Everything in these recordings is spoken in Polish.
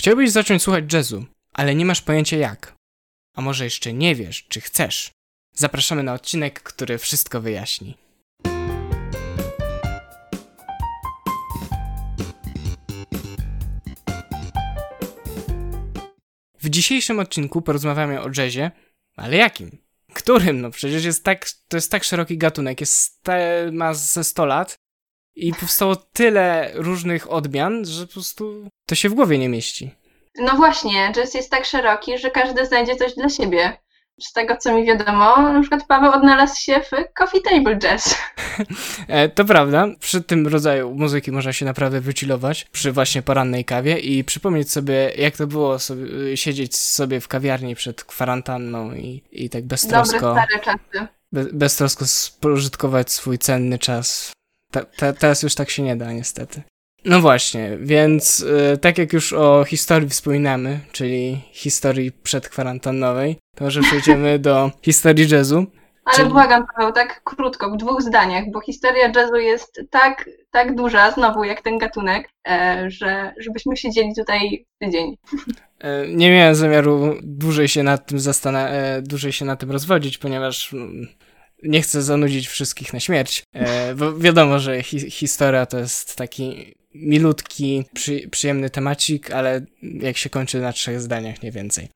Chciałbyś zacząć słuchać jazzu, ale nie masz pojęcia jak. A może jeszcze nie wiesz, czy chcesz. Zapraszamy na odcinek, który wszystko wyjaśni. W dzisiejszym odcinku porozmawiamy o jazzie, ale jakim? Którym? No przecież jest tak, to jest tak szeroki gatunek, jest ma ze 100 lat i powstało tyle różnych odmian, że po prostu to się w głowie nie mieści. No właśnie, jazz jest tak szeroki, że każdy znajdzie coś dla siebie. Z tego, co mi wiadomo, na przykład Paweł odnalazł się w Coffee Table Jazz. E, to prawda, przy tym rodzaju muzyki można się naprawdę wychillować, przy właśnie porannej kawie i przypomnieć sobie, jak to było sobie, siedzieć sobie w kawiarni przed kwarantanną i, i tak beztrosko... Dobre, stare czasy. Be, beztrosko spożytkować swój cenny czas. Ta, ta, teraz już tak się nie da, niestety. No właśnie, więc y, tak jak już o historii wspominamy, czyli historii przedkwarantannowej, to może przejdziemy do historii jazzu. Ale Czyli- błagam Paweł, tak krótko, w dwóch zdaniach, bo historia jazzu jest tak, tak duża, znowu jak ten gatunek, e, że żebyśmy siedzieli tutaj tydzień. E, Nie miałem zamiaru dłużej się nad tym e, dłużej się nad tym rozwodzić, ponieważ mm, nie chcę zanudzić wszystkich na śmierć. E, Bo wiadomo, że hi- historia to jest taki milutki, przy- przyjemny temacik, ale jak się kończy na trzech zdaniach, nie więcej.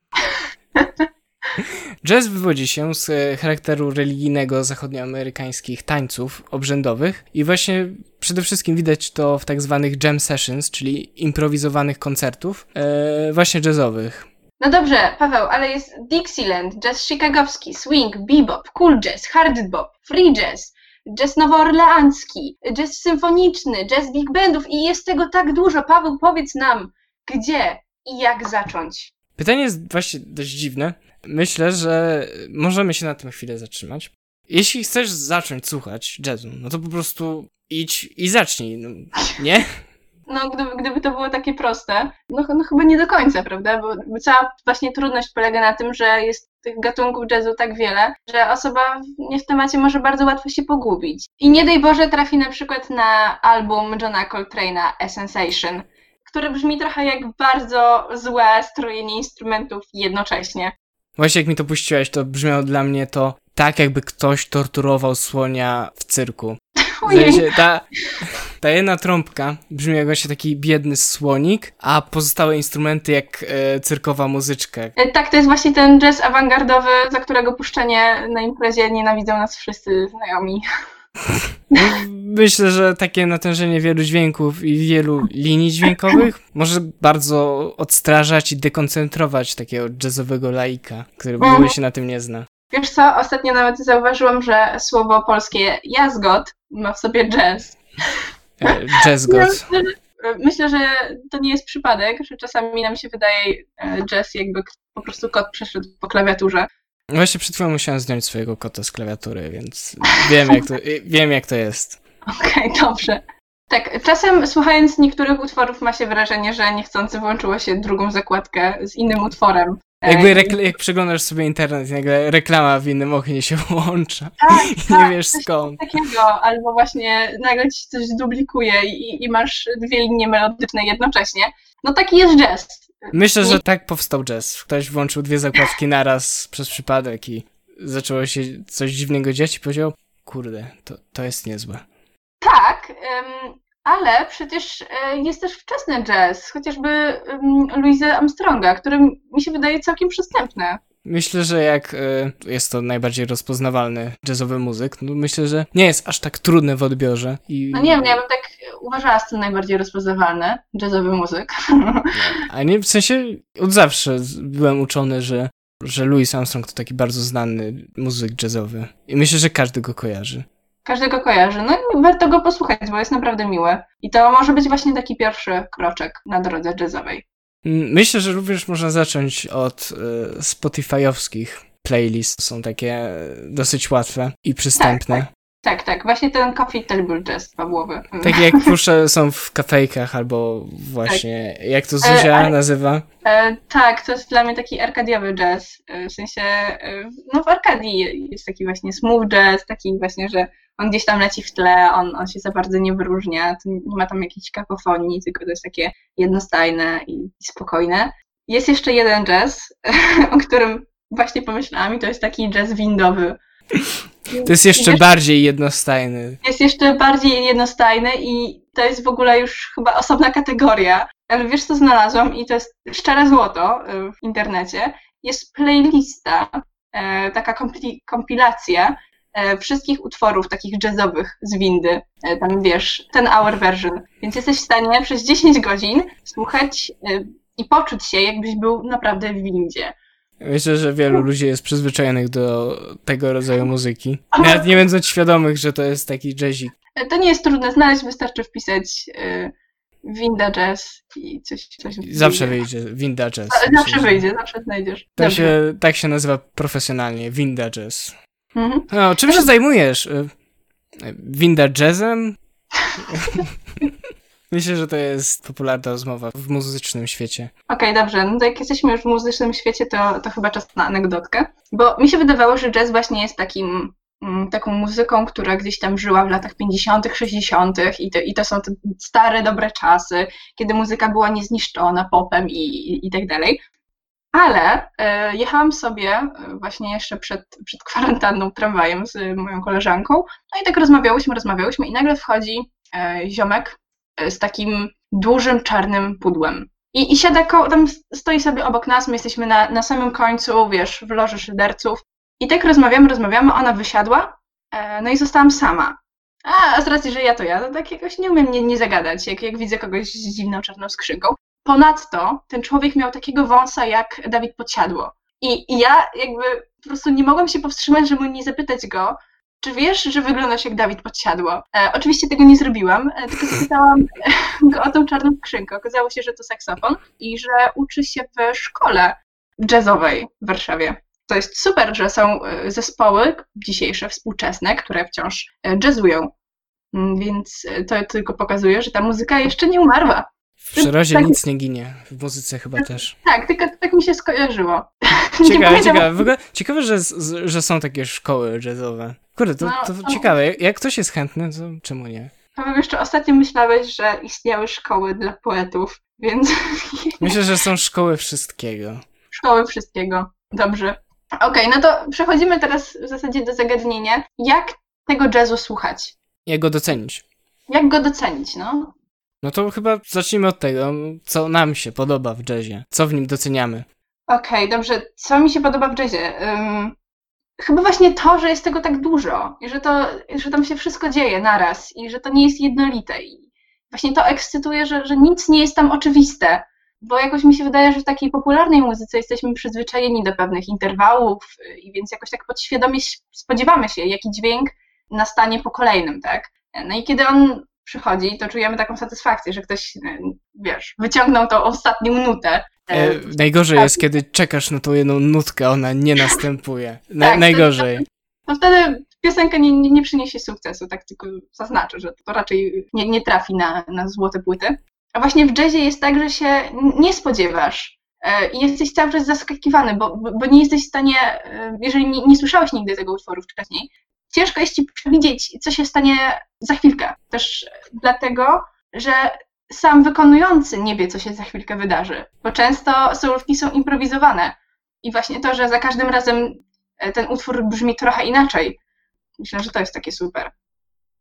Jazz wywodzi się z e, charakteru religijnego zachodnioamerykańskich tańców obrzędowych i właśnie przede wszystkim widać to w tak zwanych jam sessions, czyli improwizowanych koncertów, e, właśnie jazzowych. No dobrze, Paweł, ale jest Dixieland, jazz chicagowski, swing, bebop, cool jazz, hard bop, free jazz, jazz nowoorleancki, jazz symfoniczny, jazz big bandów i jest tego tak dużo. Paweł, powiedz nam, gdzie i jak zacząć? Pytanie jest właśnie dość dziwne. Myślę, że możemy się na tym chwilę zatrzymać. Jeśli chcesz zacząć słuchać jazzu, no to po prostu idź i zacznij, no, nie? No, gdyby, gdyby to było takie proste, no, no chyba nie do końca, prawda? Bo cała właśnie trudność polega na tym, że jest tych gatunków jazzu tak wiele, że osoba nie w temacie może bardzo łatwo się pogubić. I nie daj Boże trafi na przykład na album Johna Coltrane'a A Sensation, który brzmi trochę jak bardzo złe strojenie instrumentów jednocześnie. Właśnie jak mi to puściłeś, to brzmiało dla mnie to tak, jakby ktoś torturował słonia w cyrku. Ojej. sensie ta, ta jedna trąbka brzmi jak właśnie taki biedny słonik, a pozostałe instrumenty jak e, cyrkowa muzyczka. E, Tak, to jest właśnie ten jazz awangardowy, za którego puszczenie na imprezie nienawidzą nas wszyscy znajomi. Myślę, że takie natężenie wielu dźwięków i wielu linii dźwiękowych może bardzo odstrażać i dekoncentrować takiego jazzowego laika, który w ogóle się na tym nie zna. Wiesz co, ostatnio nawet zauważyłam, że słowo polskie jazgot ma w sobie jazz. E, Jazz God. Myślę, że- Myślę, że to nie jest przypadek, że czasami nam się wydaje e, jazz jakby po prostu kot przeszedł po klawiaturze. Właśnie przed chwilą musiałem zdjąć swojego kota z klawiatury, więc wiem jak to, wiem jak to jest. Okej, dobrze. Tak, czasem słuchając niektórych utworów ma się wrażenie, że niechcący włączyło się drugą zakładkę z innym utworem. Jakby rekl- jak przeglądasz sobie internet nagle reklama w innym oknie się włącza tak, i tak, nie wiesz skąd. takiego, albo właśnie nagle ci coś dublikuje i, i masz dwie linie melodyczne jednocześnie. No taki jest jazz. Myślę, że tak powstał jazz. Ktoś włączył dwie zakładki naraz przez przypadek i zaczęło się coś dziwnego dziać i powiedział, kurde, to, to jest niezłe. Tak, em, ale przecież e, jest też wczesny jazz, chociażby Louisa Armstronga, który mi się wydaje całkiem przystępny. Myślę, że jak y, jest to najbardziej rozpoznawalny jazzowy muzyk, no myślę, że nie jest aż tak trudny w odbiorze. I, No nie wiem, ja bym tak uważała z tym najbardziej rozpoznawalny jazzowy muzyk. A nie, w sensie od zawsze byłem uczony, że, że Louis Armstrong to taki bardzo znany muzyk jazzowy. I myślę, że każdy go kojarzy. Każdego kojarzy. No i warto go posłuchać, bo jest naprawdę miły. I to może być właśnie taki pierwszy kroczek na drodze jazzowej. Mm, Myślę, że również można zacząć od y, Spotify'owskich playlist. Są takie e, dosyć łatwe i przystępne. Tak, tak, właśnie ten coffee table jazz Pawłowy. Takie jak puszczę są w kafejkach albo właśnie, jak to Zuzia E, nazywa? E, tak, to jest dla mnie taki arkadiowy jazz. E, w sensie, e, no w Arkadii jest taki właśnie smooth jazz, taki właśnie, że on gdzieś tam leci w tle, on, on się za bardzo nie wyróżnia, nie ma tam jakiejś kakofonii, tylko to jest takie jednostajne i spokojne. Jest jeszcze jeden jazz, o którym właśnie pomyślałam i to jest taki jazz windowy. To jest jeszcze bardziej jednostajny. Jest jeszcze bardziej jednostajny i to jest w ogóle już chyba osobna kategoria. Ale wiesz, co znalazłam i to jest szczere złoto y, w internecie. Jest playlista, e, taka kompilacja wszystkich utworów takich jazzowych z windy. E, tam wiesz, ten hour version. Więc jesteś w stanie przez 10 godzin słuchać i poczuć się, jakbyś był naprawdę w windzie. Myślę, że wielu ludzi jest przyzwyczajonych do tego rodzaju muzyki. Nawet nie będąc świadomych, że to jest taki jazzik. To nie jest trudne znaleźć, wystarczy wpisać Winda Jazz i coś. coś zawsze wyjdzie, Winda Jazz. Zawsze wyjdzie, zawsze znajdziesz. Tak się, tak się nazywa profesjonalnie, Winda Jazz. Mhm. Czym się zajmujesz? Y, Winda Jazzem? Myślę, że to jest popularna rozmowa w muzycznym świecie. Okej, okay, dobrze. No to jak jesteśmy już w muzycznym świecie, to, to chyba czas na anegdotkę. Bo mi się wydawało, że jazz właśnie jest takim mm, taką muzyką, która gdzieś tam żyła w latach 50., 60. I to, i to są te stare, dobre czasy, kiedy muzyka była niezniszczona popem i, i tak dalej. Ale e, jechałam sobie e, właśnie jeszcze przed, przed kwarantanną tramwajem z moją koleżanką, no i tak rozmawiałyśmy, rozmawiałyśmy i nagle wchodzi e, ziomek E, z takim dużym czarnym pudłem. I, i siada, ko- tam stoi sobie obok nas, my jesteśmy na, na samym końcu, wiesz, w loży szyderców. I tak rozmawiamy, rozmawiamy, ona wysiadła, e, no i zostałam sama. A, a z racji, że ja to ja, to tak jakoś nie umiem nie, nie zagadać, jak, jak widzę kogoś z dziwną czarną skrzynką. Ponadto ten człowiek miał takiego wąsa jak Dawid Podsiadło. I, I ja jakby po prostu nie mogłam się powstrzymać, żeby nie zapytać go, czy wiesz, że wyglądasz jak Dawid Podsiadło? E, oczywiście tego nie zrobiłam, e, tylko zapytałam go o tą czarną skrzynkę. Okazało się, że to saksofon i że uczy się w szkole jazzowej w Warszawie. To jest super, że są e, zespoły dzisiejsze, współczesne, które wciąż e, jazzują. Mm, więc e, to tylko pokazuje, że ta muzyka jeszcze nie umarła. W przyrodzie tak, nic nie ginie, w muzyce chyba też. Tak, tylko tak mi się skojarzyło. Ciekawe, ciekawe. W ogóle ciekawe, że, że są takie szkoły jazzowe. Kurde, to, no, to no, ciekawe. Jak ktoś jest chętny, to czemu nie? Paweł, jeszcze ostatnio myślałeś, że istniały szkoły dla poetów, więc... Myślę, że są szkoły wszystkiego. Szkoły wszystkiego. Dobrze. Okej, okay, no to przechodzimy teraz w zasadzie do zagadnienia. Jak tego jazzu słuchać? Jak go docenić? Jak go docenić, no? No to chyba zacznijmy od tego, co nam się podoba w jazzie. Co w nim doceniamy? Okej, okay, dobrze. Co mi się podoba w jazzie? Um, chyba właśnie to, że jest tego tak dużo i że, to, że tam się wszystko dzieje naraz i że to nie jest jednolite. I właśnie to ekscytuje, że, że nic nie jest tam oczywiste, bo jakoś mi się wydaje, że w takiej popularnej muzyce jesteśmy przyzwyczajeni do pewnych interwałów i więc jakoś tak podświadomie spodziewamy się, jaki dźwięk nastanie po kolejnym, tak? No i kiedy on przychodzi, to czujemy taką satysfakcję, że ktoś, wiesz, wyciągnął tą ostatnią nutę E, najgorzej tak. jest, kiedy czekasz na tą jedną nutkę, ona nie następuje. Na, tak, najgorzej. To, to wtedy piosenka nie, nie, nie, przyniesie sukcesu, tak tylko zaznaczę, że to raczej nie, nie trafi na, na złote płyty. A właśnie w jazzie jest tak, że się nie spodziewasz e, i jesteś cały czas zaskakiwany, bo, bo nie jesteś w stanie, e, jeżeli nie, nie słyszałeś nigdy tego utworu wcześniej, ciężko jest ci przewidzieć, co się stanie za chwilkę. Też dlatego, że sam wykonujący nie wie, co się za chwilkę wydarzy, bo często solówki są improwizowane. I właśnie to, że za każdym razem e, ten utwór brzmi trochę inaczej, myślę, że to jest takie super.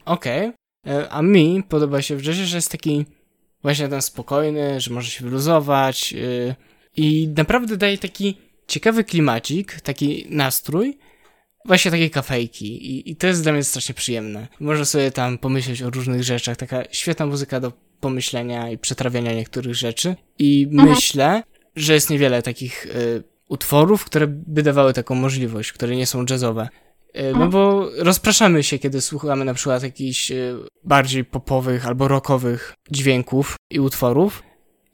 Okej. Okay. E, a mi podoba się w jazzie, że jest taki właśnie ten spokojny, że może się wyluzować yy, i naprawdę daje taki ciekawy klimacik, taki nastrój, właśnie takie kafejki I, i to jest dla mnie strasznie przyjemne. Można sobie tam pomyśleć o różnych rzeczach, taka świetna muzyka do pomyślenia i przetrawiania niektórych rzeczy. I mhm. myślę, że jest niewiele takich y, utworów, które by dawały taką możliwość, które nie są jazzowe. Y, no bo rozpraszamy się, kiedy słuchamy na przykład jakichś y, bardziej popowych albo rockowych dźwięków i utworów.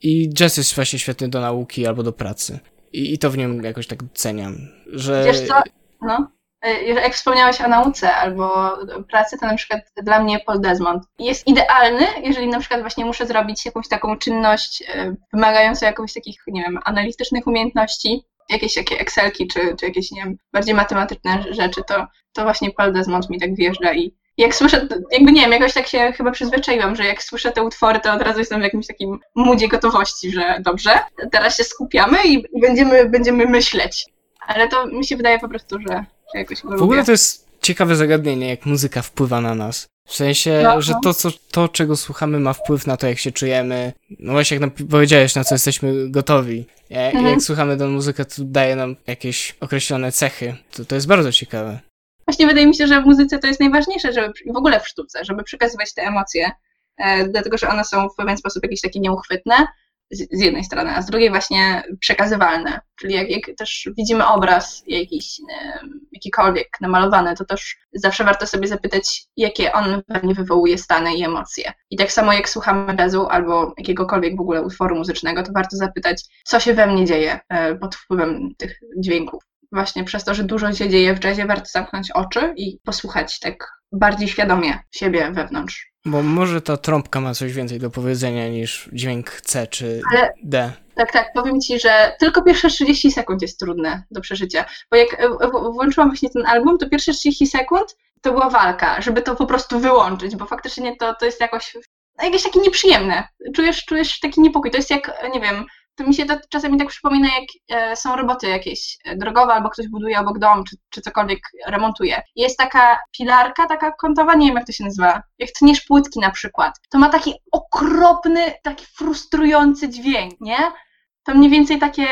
I jazz jest właśnie świetny do nauki albo do pracy. I, i to w nim jakoś tak doceniam, że... Wiesz co? No. E, jak wspomniałeś o nauce albo pracy, to na przykład dla mnie Paul Desmond jest idealny, jeżeli na przykład właśnie muszę zrobić jakąś taką czynność e, wymagającą jakichś takich, nie wiem, analitycznych umiejętności, jakieś takie Excelki czy, czy jakieś, nie wiem, bardziej matematyczne rzeczy, to, to właśnie Paul Desmond mi tak wjeżdża i, jak słyszę, jakby nie wiem, jakoś tak się chyba przyzwyczaiłam, że jak słyszę te utwory, to od razu jestem w jakimś takim mudzie gotowości, że dobrze, teraz się skupiamy i będziemy, będziemy myśleć. Ale to mi się wydaje po prostu, że jakoś go W ogóle to jest ciekawe zagadnienie, jak muzyka wpływa na nas. W sensie, No, że no. to, co, to, czego słuchamy, ma wpływ na to, jak się czujemy. No właśnie, jak powiedziałeś, na co jesteśmy gotowi. Ja- Mhm. Jak słuchamy tę muzykę, to daje nam jakieś określone cechy. To, to jest bardzo ciekawe. Właśnie wydaje mi się, że w muzyce to jest najważniejsze, żeby w ogóle w sztuce, żeby przekazywać te emocje, e, dlatego że one są w pewien sposób jakieś takie nieuchwytne z, jednej strony, a z drugiej właśnie przekazywalne. Czyli jak, jak też widzimy obraz jakiś, jakikolwiek namalowany, to też zawsze warto sobie zapytać, jakie on pewnie wywołuje stany i emocje. I tak samo jak słuchamy jazzu albo jakiegokolwiek w ogóle utworu muzycznego, to warto zapytać, co się we mnie dzieje e, pod wpływem tych dźwięków właśnie przez to, że dużo się dzieje w jazzie, warto zamknąć oczy i posłuchać tak bardziej świadomie siebie wewnątrz. Bo może ta trąbka ma coś więcej do powiedzenia niż dźwięk C czy Ale- D. Tak, tak, powiem Ci, że tylko pierwsze 30 sekund jest trudne do przeżycia, bo jak e, włączyłam właśnie ten album, to pierwsze 30 sekund to była walka, żeby to po prostu wyłączyć, bo faktycznie to, to jest jakoś, no, jakieś takie nieprzyjemne. Czujesz, czujesz taki niepokój. To jest jak, nie wiem, to mi się to czasami tak przypomina, jak e, są roboty jakieś e, drogowe, albo ktoś buduje obok dom, czy, czy cokolwiek remontuje. Jest taka pilarka, taka kątowa, nie wiem jak to się nazywa, jak tniesz płytki na przykład. To ma taki okropny, taki frustrujący dźwięk, nie? To mniej więcej takie,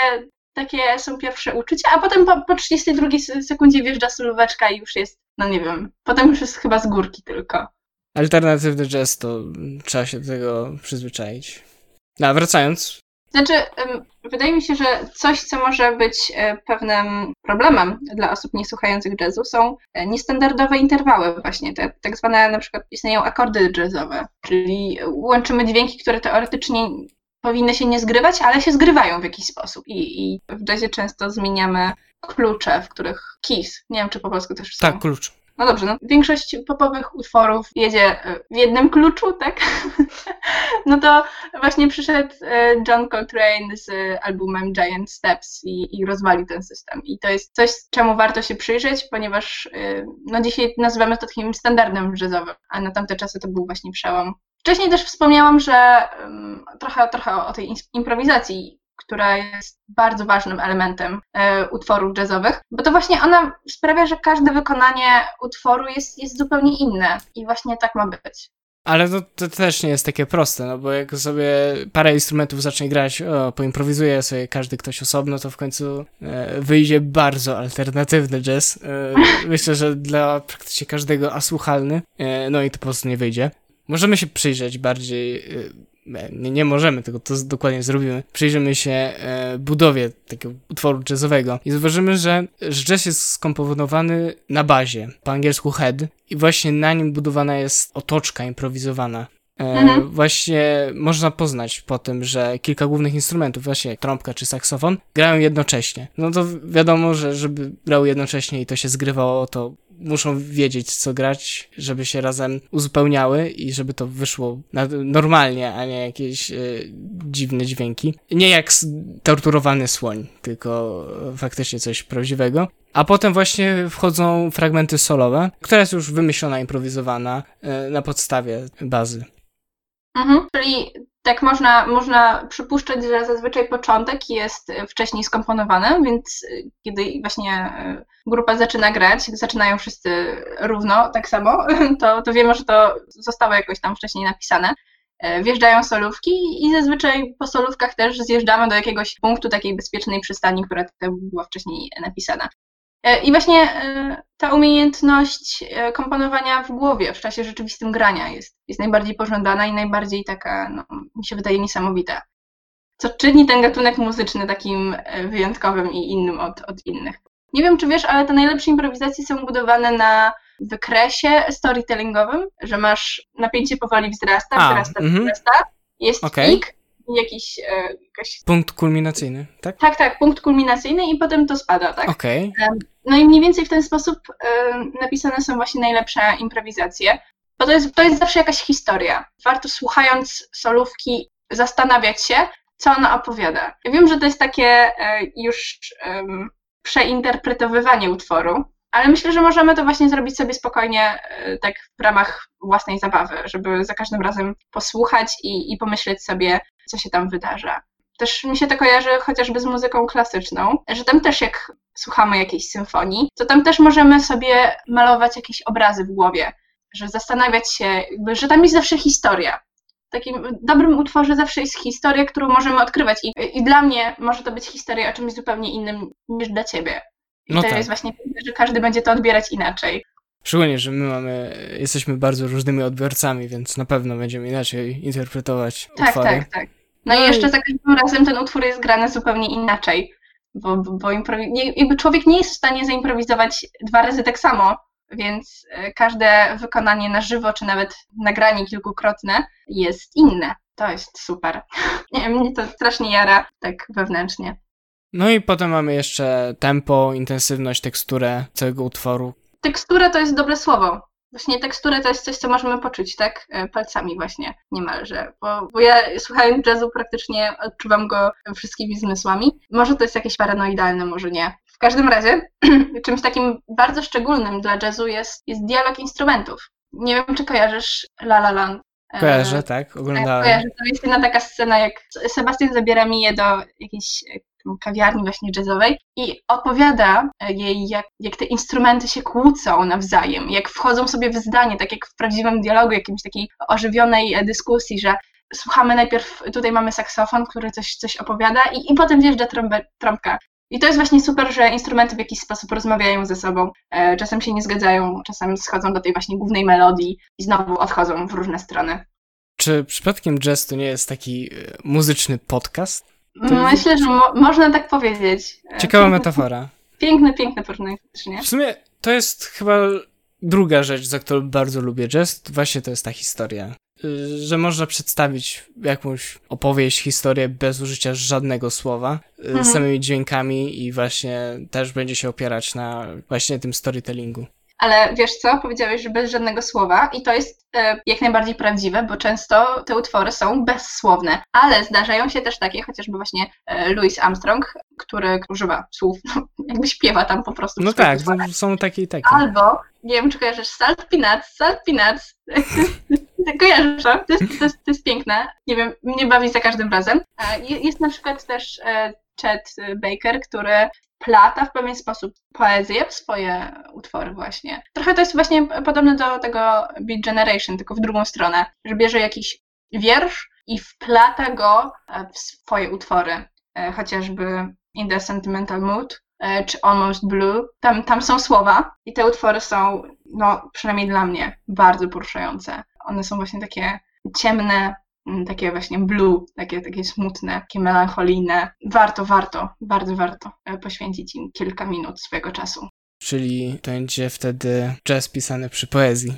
takie są pierwsze uczucia, a potem po, po 32 s- sekundzie wjeżdża solóweczka i już jest, no nie wiem, potem już jest chyba z górki tylko. Alternatywny jazz to trzeba się do tego przyzwyczaić. No, a wracając, Znaczy, wydaje mi się, że coś, co może być e, pewnym problemem dla osób niesłuchających jazzu, są e, niestandardowe interwały właśnie, te tak zwane na przykład istnieją akordy jazzowe, czyli łączymy dźwięki, które teoretycznie powinny się nie zgrywać, ale się zgrywają w jakiś sposób. I, i w jazzie często zmieniamy klucze, w których keys, nie wiem czy po polsku też są. tak, klucz. No dobrze, no większość popowych utworów jedzie e, w jednym kluczu, tak? No to właśnie przyszedł e, John Coltrane z albumem Giant Steps i, i rozwalił ten system. I to jest coś, czemu warto się przyjrzeć, ponieważ e, no dzisiaj nazywamy to takim standardem jazzowym, a na tamte czasy to był właśnie przełom. Wcześniej też wspomniałam, że em, trochę, trochę o tej improwizacji, która jest bardzo ważnym elementem e, utworów jazzowych, bo to właśnie ona sprawia, że każde wykonanie utworu jest, jest zupełnie inne i właśnie tak ma być. Ale to, to też nie jest takie proste, no bo jak sobie parę instrumentów zacznie grać, o, poimprowizuje sobie każdy ktoś osobno, to w końcu e, wyjdzie bardzo alternatywny jazz. E, myślę, że dla praktycznie każdego asłuchalny, e, no i to po prostu nie wyjdzie. Możemy się przyjrzeć bardziej, e, nie, nie możemy, tylko to dokładnie zrobimy. Przyjrzymy się e, budowie takiego utworu jazzowego i zauważymy, że, że jazz jest skomponowany na bazie, po angielsku head, i właśnie na nim budowana jest otoczka improwizowana. E, Mhm. Właśnie można poznać po tym, że kilka głównych instrumentów, właśnie jak trąbka czy saksofon, grają jednocześnie. No to wi- wiadomo, że żeby grały jednocześnie i to się zgrywało, to muszą wiedzieć, co grać, żeby się razem uzupełniały i żeby to wyszło normalnie, a nie jakieś e, dziwne dźwięki. Nie jak torturowany słoń, tylko faktycznie coś prawdziwego. A potem właśnie wchodzą fragmenty solowe, która jest już wymyślona, improwizowana e, na podstawie bazy. Mhm. Czyli tak można, można przypuszczać, że zazwyczaj początek jest e, wcześniej skomponowany, więc e, kiedy właśnie e, grupa zaczyna grać, zaczynają wszyscy równo, tak samo, to, to wiemy, że to zostało jakoś tam wcześniej napisane. E, Wjeżdżają solówki i zazwyczaj po solówkach też zjeżdżamy do jakiegoś punktu takiej bezpiecznej przystani, która była wcześniej napisana. E, I właśnie e, ta umiejętność e, komponowania w głowie w czasie rzeczywistym grania jest, jest najbardziej pożądana i najbardziej taka, no, mi się wydaje, niesamowita. Co czyni ten gatunek muzyczny takim wyjątkowym i innym od, od innych. Nie wiem, czy wiesz, ale te najlepsze improwizacje są budowane na wykresie storytellingowym, że masz napięcie powoli wzrasta, A, wzrasta, mhm. wzrasta, jest Okej. pik i jakiś, e, jakaś, Punkt kulminacyjny, tak? tak, tak, punkt kulminacyjny i potem to spada, tak? Okej. No i mniej więcej w ten sposób e, napisane są właśnie najlepsze improwizacje, bo to jest, to jest zawsze jakaś historia. Warto słuchając solówki zastanawiać się, co ona opowiada. Ja wiem, że to jest takie e, już przeinterpretowywanie utworu, ale myślę, że możemy to właśnie zrobić sobie spokojnie, e, tak w ramach własnej zabawy, żeby za każdym razem posłuchać i, i pomyśleć sobie, co się tam wydarza. Też mi się to kojarzy chociażby z muzyką klasyczną, że tam też jak słuchamy jakiejś symfonii, to tam też możemy sobie malować jakieś obrazy w głowie, że zastanawiać się, jakby, że tam jest zawsze historia. W takim dobrym utworze zawsze jest historia, którą możemy odkrywać i, i dla mnie może to być historia o czymś zupełnie innym niż dla ciebie. I No to tak. jest właśnie, że każdy będzie to odbierać inaczej. Szczególnie, że my mamy, jesteśmy bardzo różnymi odbiorcami, więc na pewno będziemy inaczej interpretować Tak, utwory. tak, tak. No, No i i- jeszcze za każdym razem ten utwór jest grany zupełnie inaczej, bo, bo, bo nie, jakby człowiek nie jest w stanie zaimprowizować dwa razy tak samo, więc e, każde wykonanie na żywo, czy nawet nagranie kilkukrotne jest inne. To jest super. Nie wiem, mnie to strasznie jara tak wewnętrznie. No i potem mamy jeszcze tempo, intensywność, teksturę całego utworu. Tekstura to jest dobre słowo. Właśnie tekstura to jest coś, co możemy poczuć, tak? E, Palcami właśnie, niemalże. Bo, bo ja słuchając jazzu praktycznie odczuwam go wszystkimi zmysłami. Może to jest jakieś paranoidalne, może nie. W każdym razie, czymś takim bardzo szczególnym dla jazzu jest, jest dialog instrumentów. Nie wiem, czy kojarzysz La La Land. E, Kojarzę, tak? tak, Oglądałem. kojarzę. To jest jedna taka scena, jak Sebastian zabiera Miję do jakiejś kawiarni właśnie jazzowej i opowiada jej, jak, jak te instrumenty się kłócą nawzajem, jak wchodzą sobie w zdanie, tak jak w prawdziwym dialogu, jakimś takiej ożywionej e, dyskusji, że słuchamy najpierw, tutaj mamy saksofon, który coś, coś opowiada i, i potem wjeżdża trąbę, trąbka. I to jest właśnie super, że instrumenty w jakiś sposób rozmawiają ze sobą. E, czasem się nie zgadzają, czasem schodzą do tej właśnie głównej melodii i znowu odchodzą w różne strony. Czy przypadkiem jazz to nie jest taki e, muzyczny podcast? Myślę, że mo- można tak powiedzieć. Ciekawa piękne- metafora. Piękne, piękne porównanie faktycznie. W sumie to jest chyba druga rzecz, za którą bardzo lubię jazz. Właśnie to jest ta historia. Y, Że można przedstawić jakąś opowieść, historię bez użycia żadnego słowa, y, Mhm. samymi dźwiękami i właśnie też będzie się opierać na właśnie tym storytellingu. Ale wiesz co, powiedziałeś, że bez żadnego słowa i to jest e, jak najbardziej prawdziwe, bo często te utwory są bezsłowne, ale zdarzają się też takie, chociażby właśnie e, Louis Armstrong, który używa słów, jakby śpiewa tam po prostu. No tak, utworach. są takie i takie. Albo, nie wiem czy kojarzysz, Salt Peanuts, Salt Peanuts. Kojarzysz to? To jest, to, jest, to jest piękne. Nie wiem, mnie bawi za każdym razem. Jest na przykład też e, Chet Baker, który plata w pewien sposób poezję w swoje utwory właśnie. Trochę to jest właśnie podobne do tego Beat Generation, tylko w drugą stronę, że bierze jakiś wiersz i wplata go e, w swoje utwory. E, Chociażby In the Sentimental Mood, e, czy Almost Blue. Tam, tam są słowa i te utwory są, no przynajmniej dla mnie, bardzo poruszające. One są właśnie takie ciemne, takie właśnie blue, takie, takie smutne, takie melancholijne. Warto, warto, bardzo warto e, poświęcić im kilka minut swojego czasu. Czyli to będzie wtedy jazz pisany przy poezji.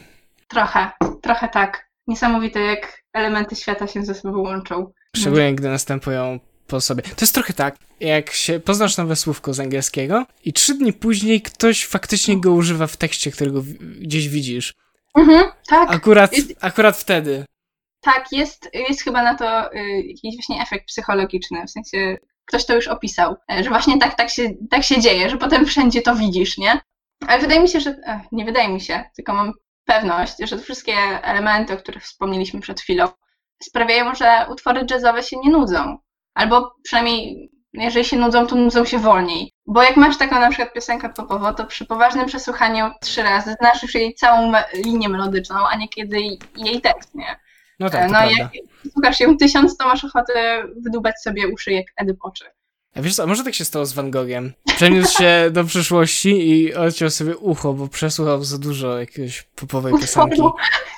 Trochę, trochę tak. Niesamowite, jak elementy świata się ze sobą łączą. Szczególnie gdy następują po sobie. To jest trochę tak, jak się poznasz nowe słówko z angielskiego i trzy dni później ktoś faktycznie go używa w tekście, którego gdzieś widzisz. Mhm, tak, Akurat, akurat wtedy. Tak, jest, jest chyba na to y, jakiś właśnie efekt psychologiczny, w sensie ktoś to już opisał, e, że właśnie tak, tak, się, tak się dzieje, że potem wszędzie to widzisz, nie? Ale wydaje mi się, że, e, nie wydaje mi się, tylko mam pewność, że te wszystkie elementy, o których wspomnieliśmy przed chwilą, sprawiają, że utwory jazzowe się nie nudzą. Albo przynajmniej, jeżeli się nudzą, to nudzą się wolniej. Bo jak masz taką na przykład piosenkę popową, to przy poważnym przesłuchaniu trzy razy znasz już jej całą linię melodyczną, a niekiedy jej tekst, nie? No tak, to no jak słuchasz ją tysiąc, to masz ochotę wydubać sobie uszy jak Edyp oczy. A wiesz co, może tak się stało z Van Gogiem. Przeniósł się do przyszłości i odciął sobie ucho, bo przesłuchał za dużo jakiejś popowej piosenki.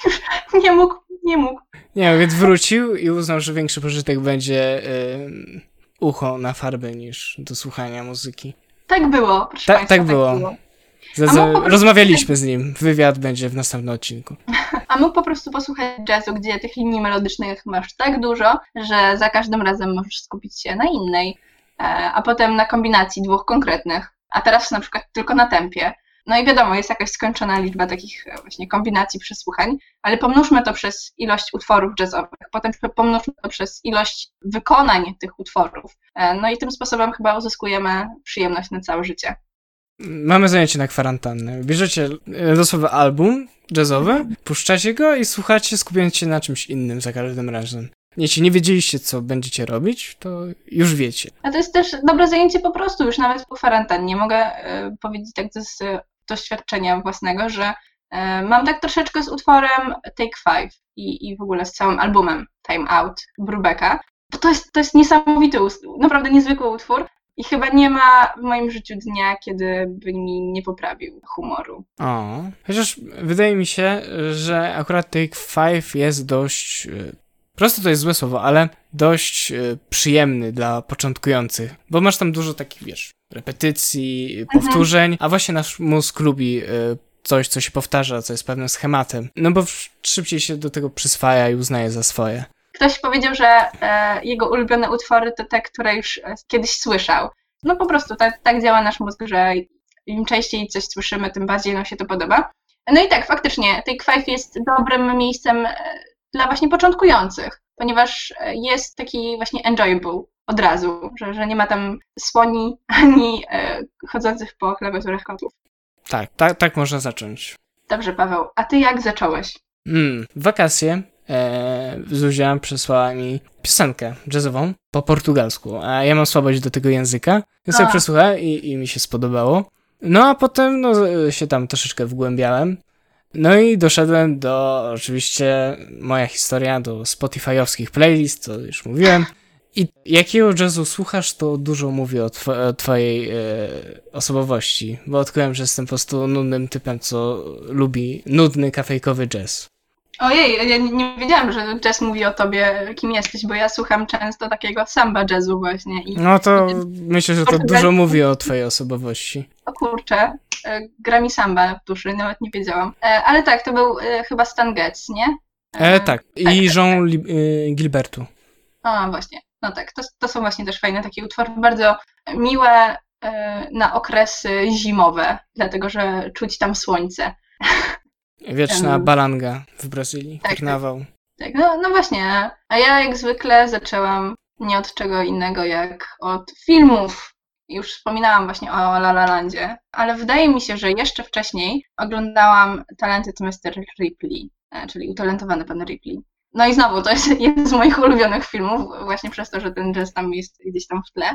nie mógł, nie mógł. Nie, więc wrócił i uznał, że większy pożytek będzie y, ucho na farby niż do słuchania muzyki. Tak było, proszę Ta- Państwa, tak było. Z, rozmawialiśmy z nim. Wywiad będzie w następnym odcinku. A mógł po prostu posłuchać jazzu, gdzie tych linii melodycznych masz tak dużo, że za każdym razem możesz skupić się na innej, e, a potem na kombinacji dwóch konkretnych, a teraz na przykład tylko na tempie. No i wiadomo, jest jakaś skończona liczba takich e, właśnie kombinacji przesłuchań, ale pomnóżmy to przez ilość utworów jazzowych, potem pomnóżmy to przez ilość wykonań tych utworów. E, No i tym sposobem chyba uzyskujemy przyjemność na całe życie. Mamy zajęcie na kwarantannę. Bierzecie losowy album jazzowy, puszczacie go i słuchacie, skupiając się na czymś innym za każdym razem. Jeśli nie wiedzieliście, co będziecie robić, to już wiecie. A to jest też dobre zajęcie po prostu, już nawet po kwarantannie. Mogę y, powiedzieć tak z doświadczenia własnego, że y, mam tak troszeczkę z utworem Take Five i, i w ogóle z całym albumem Time Out Brubeka. To jest, to jest niesamowity, naprawdę niezwykły utwór. I chyba nie ma w moim życiu dnia, kiedy by mi nie poprawił humoru. O, chociaż wydaje mi się, że akurat Take Five jest dość Prosto to jest złe słowo, ale dość y, przyjemny dla początkujących, bo masz tam dużo takich, wiesz, repetycji, mhm. powtórzeń, a właśnie nasz mózg lubi y, coś, co się powtarza, co jest pewnym schematem, no bo szybciej się do tego przyswaja i uznaje za swoje. Ktoś powiedział, że e, jego ulubione utwory to te, które już e, kiedyś słyszał. No po prostu tak, tak działa nasz mózg, że im częściej coś słyszymy, tym bardziej nam się to podoba. No i tak, faktycznie, Take Five jest dobrym miejscem dla właśnie początkujących, ponieważ e, jest taki właśnie enjoyable od razu, że, że nie ma tam słoni ani e, chodzących po klawiaturach kotów. Tak, tak, tak można zacząć. Dobrze, Paweł. A ty jak zacząłeś? Mm, wakacje e, Zuzia przesłała mi piosenkę jazzową po portugalsku, a ja mam słabość do tego języka, więc sobie przesłuchałem i, i mi się spodobało. No a potem no, się tam troszeczkę wgłębiałem. No i doszedłem do, oczywiście, moja historia, do Spotify'owskich playlist, to już mówiłem. I jakiego jazzu słuchasz, to dużo mówi o, two o twojej e, osobowości, bo odkryłem, że jestem po prostu nudnym typem, co lubi nudny, kafejkowy jazz. Ojej, ja nie wiedziałam, że jazz mówi o tobie, kim jesteś, bo ja słucham często takiego samba jazzu właśnie. I, no to myślę, że to dużo mówi o twojej osobowości. O kurczę, e, gra mi samba w duszy, nawet nie wiedziałam. E, ale tak, to był e, chyba Stan Getz, nie? E, tak, i tak, Jean tak, tak. Gilbertu. A, właśnie, no tak, to, to są właśnie też fajne takie utwory, bardzo miłe na okresy zimowe, dlatego że czuć tam słońce. Wieczna balanga w Brazylii, tak, karnawał. Tak, tak. No, no właśnie. A ja jak zwykle zaczęłam nie od czego innego jak od filmów. Już wspominałam właśnie o La La Landzie, ale wydaje mi się, że jeszcze wcześniej oglądałam Talented Mr. Ripley, e, czyli Utalentowany Pan Ripley. No i znowu, to jest jeden z moich ulubionych filmów, właśnie przez to, że ten jazz tam jest gdzieś tam w tle.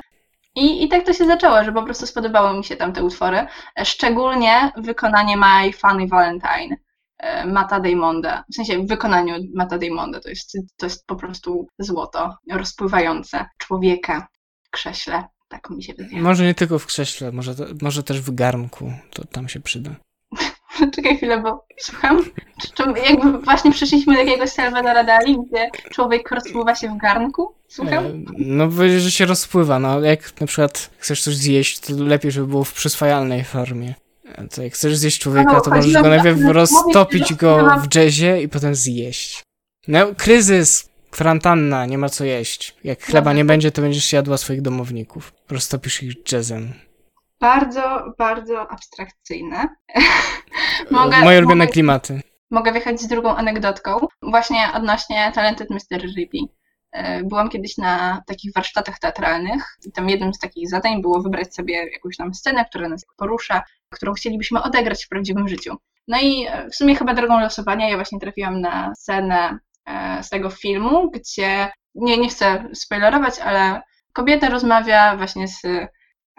I, I tak to się zaczęło, że po prostu spodobały mi się tam te utwory. Szczególnie wykonanie My Funny Valentine. E, Mata Daymonda, w sensie w wykonaniu Mata Daymonda, to jest, to jest po prostu złoto rozpływające człowieka w krześle, tak mi się wydaje. Może nie tylko w krześle, może, może też w garnku, to tam się przyda. Czekaj chwilę, bo słucham. Czy, jakby właśnie przyszliśmy do jakiegoś Salvadora Dali, gdzie człowiek rozpływa się w garnku? Słucham? E, no, że się rozpływa. No, jak na przykład chcesz coś zjeść, to lepiej, żeby było w przyswajalnej formie. To jak chcesz zjeść człowieka, no, to możesz go najpierw roztopić go w jazzie i potem zjeść. No, kryzys, kwarantanna, nie ma co jeść. Jak chleba nie będzie, to będziesz jadła swoich domowników. Roztopisz ich jazzem. Bardzo, bardzo abstrakcyjne. mogę, Moje ulubione mogę, klimaty. Mogę wjechać z drugą anegdotką, właśnie odnośnie Talented Mr. Rippy. E, byłam kiedyś na takich warsztatach teatralnych i tam jednym z takich zadań było wybrać sobie jakąś tam scenę, która nas porusza, którą chcielibyśmy odegrać w prawdziwym życiu. No i e, w sumie chyba drogą losowania ja właśnie trafiłam na scenę e, z tego filmu, gdzie nie, nie chcę spoilerować, ale kobieta rozmawia właśnie z,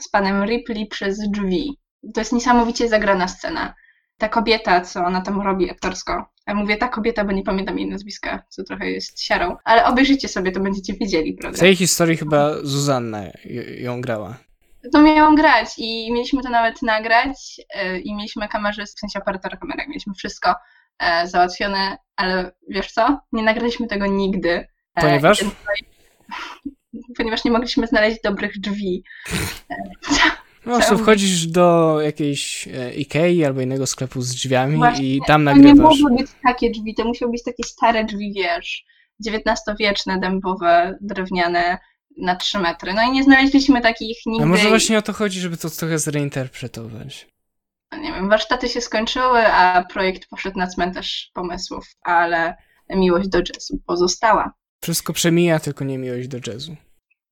z panem Ripley przez drzwi. To jest niesamowicie zagrana scena. Ta kobieta, co ona tam robi aktorsko, ja mówię ta kobieta, bo nie pamiętam jej nazwiska, co trochę jest siarą, ale obejrzyjcie sobie, to będziecie wiedzieli, prawda? W tej historii chyba Zuzanna ją grała. To miałam grać i mieliśmy to nawet nagrać e, i mieliśmy kamerę, w sensie operatora kamery, mieliśmy wszystko e, załatwione, ale wiesz co? Nie nagraliśmy tego nigdy. E, ponieważ? Ponieważ nie mogliśmy znaleźć dobrych drzwi. No, co wchodzisz do jakiejś Ikei albo innego sklepu z drzwiami Właśnie, i tam nagrywasz. To nie mogły być takie drzwi, to musiały być takie stare drzwi, wiesz, XIX-wieczne, dębowe, drewniane, na 3 metry. No i nie znaleźliśmy takich nigdy. A może właśnie o to chodzi, żeby to trochę zreinterpretować. No nie wiem, warsztaty się skończyły, a projekt poszedł na cmentarz pomysłów, ale miłość do jazzu pozostała. Wszystko przemija, tylko nie miłość do jazzu.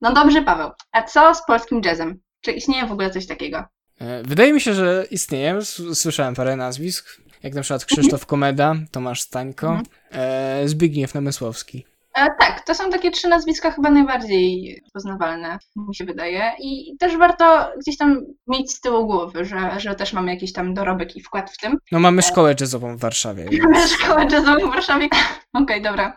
No dobrze, Paweł. A co z polskim jazzem? Czy istnieje w ogóle coś takiego? E, wydaje mi się, że istnieje. Słyszałem parę nazwisk, jak na przykład Krzysztof Komeda, Tomasz Stańko, mhm. e, Zbigniew Namysłowski. E, tak, to są takie trzy nazwiska chyba najbardziej poznawalne, mi się wydaje. I też warto gdzieś tam mieć z tyłu głowy, że, że też mamy jakiś tam dorobek i wkład w tym. No mamy szkołę jazzową w Warszawie. Mamy szkołę jazzową w Warszawie. Okej, okay, dobra.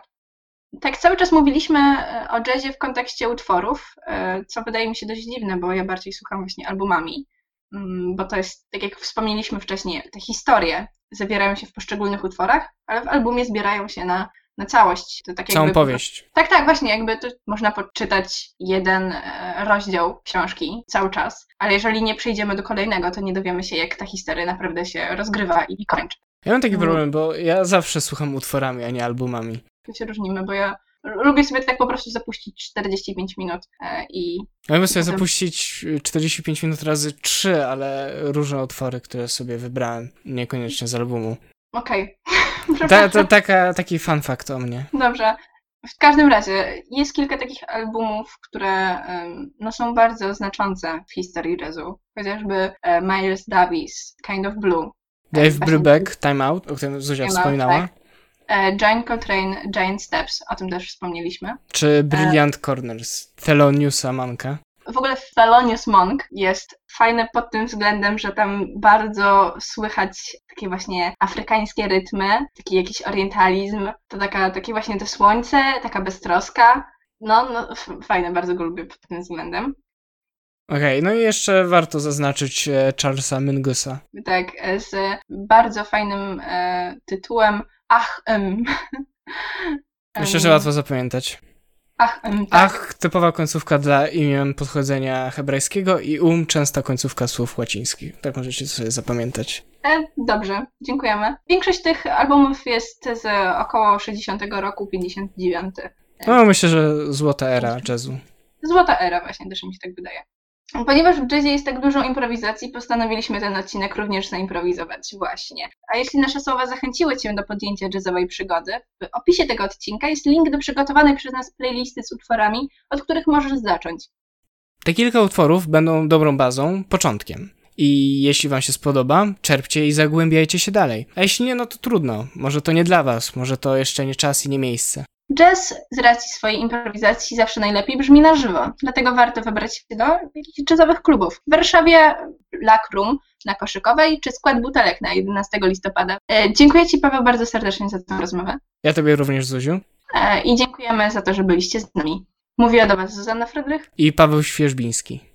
Tak, cały czas mówiliśmy e, o jazzie w kontekście utworów, e, co wydaje mi się dość dziwne, bo ja bardziej słucham właśnie albumami, mm, bo to jest, tak jak wspomnieliśmy wcześniej, te historie zawierają się w poszczególnych utworach, ale w albumie zbierają się na, na całość. To tak Całą jakby, powieść. Tak, tak, właśnie, jakby to można poczytać jeden e, rozdział książki cały czas, ale jeżeli nie przejdziemy do kolejnego, to nie dowiemy się, jak ta historia naprawdę się rozgrywa i kończy. Ja mam taki mhm. problem, bo ja zawsze słucham utworami, a nie albumami tu się różnimy, bo ja lubię sobie tak po prostu zapuścić 45 minut e, i... Ja lubię sobie zapuścić 45 minut razy 3, ale różne utwory, które sobie wybrałem, niekoniecznie z albumu. Okej. Okay. Ta, ta, taka, taki fun fact o mnie. Dobrze. W każdym razie jest kilka takich albumów, które no, są bardzo znaczące w historii jazzu. Chociażby e, Miles Davis, Kind of Blue. Dave Brubeck, Time Out, o którym Zuzia Time wspominała. Out, tak. E, Giant Coltrane, Giant Steps, o tym też wspomnieliśmy. Czy Brilliant e... Corners, Theloniusa Monka? W ogóle Thelonious Monk jest fajny pod tym względem, że tam bardzo słychać takie właśnie afrykańskie rytmy, taki jakiś orientalizm, to taka, takie właśnie to słońce, taka beztroska. No, no fajne, bardzo go lubię pod tym względem. Okej, okay, no i jeszcze warto zaznaczyć e, Charlesa Mingusa. Tak, z bardzo fajnym e, tytułem Ach, em. Myślę, że łatwo zapamiętać. Ach, em, tak. Ach, typowa końcówka dla imion pochodzenia hebrajskiego i um, częsta końcówka słów łacińskich. Tak możecie sobie zapamiętać. E, dobrze, dziękujemy. Większość tych albumów jest z około 60 roku, 59. No, myślę, że złota era jazzu. Złota era właśnie, też mi się tak wydaje. Ponieważ w jazzie jest tak dużo improwizacji, postanowiliśmy ten odcinek również zaimprowizować właśnie. A jeśli nasze słowa zachęciły Cię do podjęcia jazzowej przygody, w opisie tego odcinka jest link do przygotowanej przez nas playlisty z utworami, od których możesz zacząć. Te kilka utworów będą dobrą bazą, początkiem. I jeśli Wam się spodoba, czerpcie i zagłębiajcie się dalej. A jeśli nie, no to trudno. Może to nie dla Was, może to jeszcze nie czas i nie miejsce. Jazz z racji swojej improwizacji zawsze najlepiej brzmi na żywo, dlatego warto wybrać się do jakichś jazzowych klubów. W Warszawie Black Room na Koszykowej czy Skład Butelek na 11 listopada. E, dziękuję Ci Paweł bardzo serdecznie za tę rozmowę. Ja Tobie również Zuziu. E, I dziękujemy za to, że byliście z nami. Mówiła do Was Zuzanna Frydrych i Paweł Świeżbiński.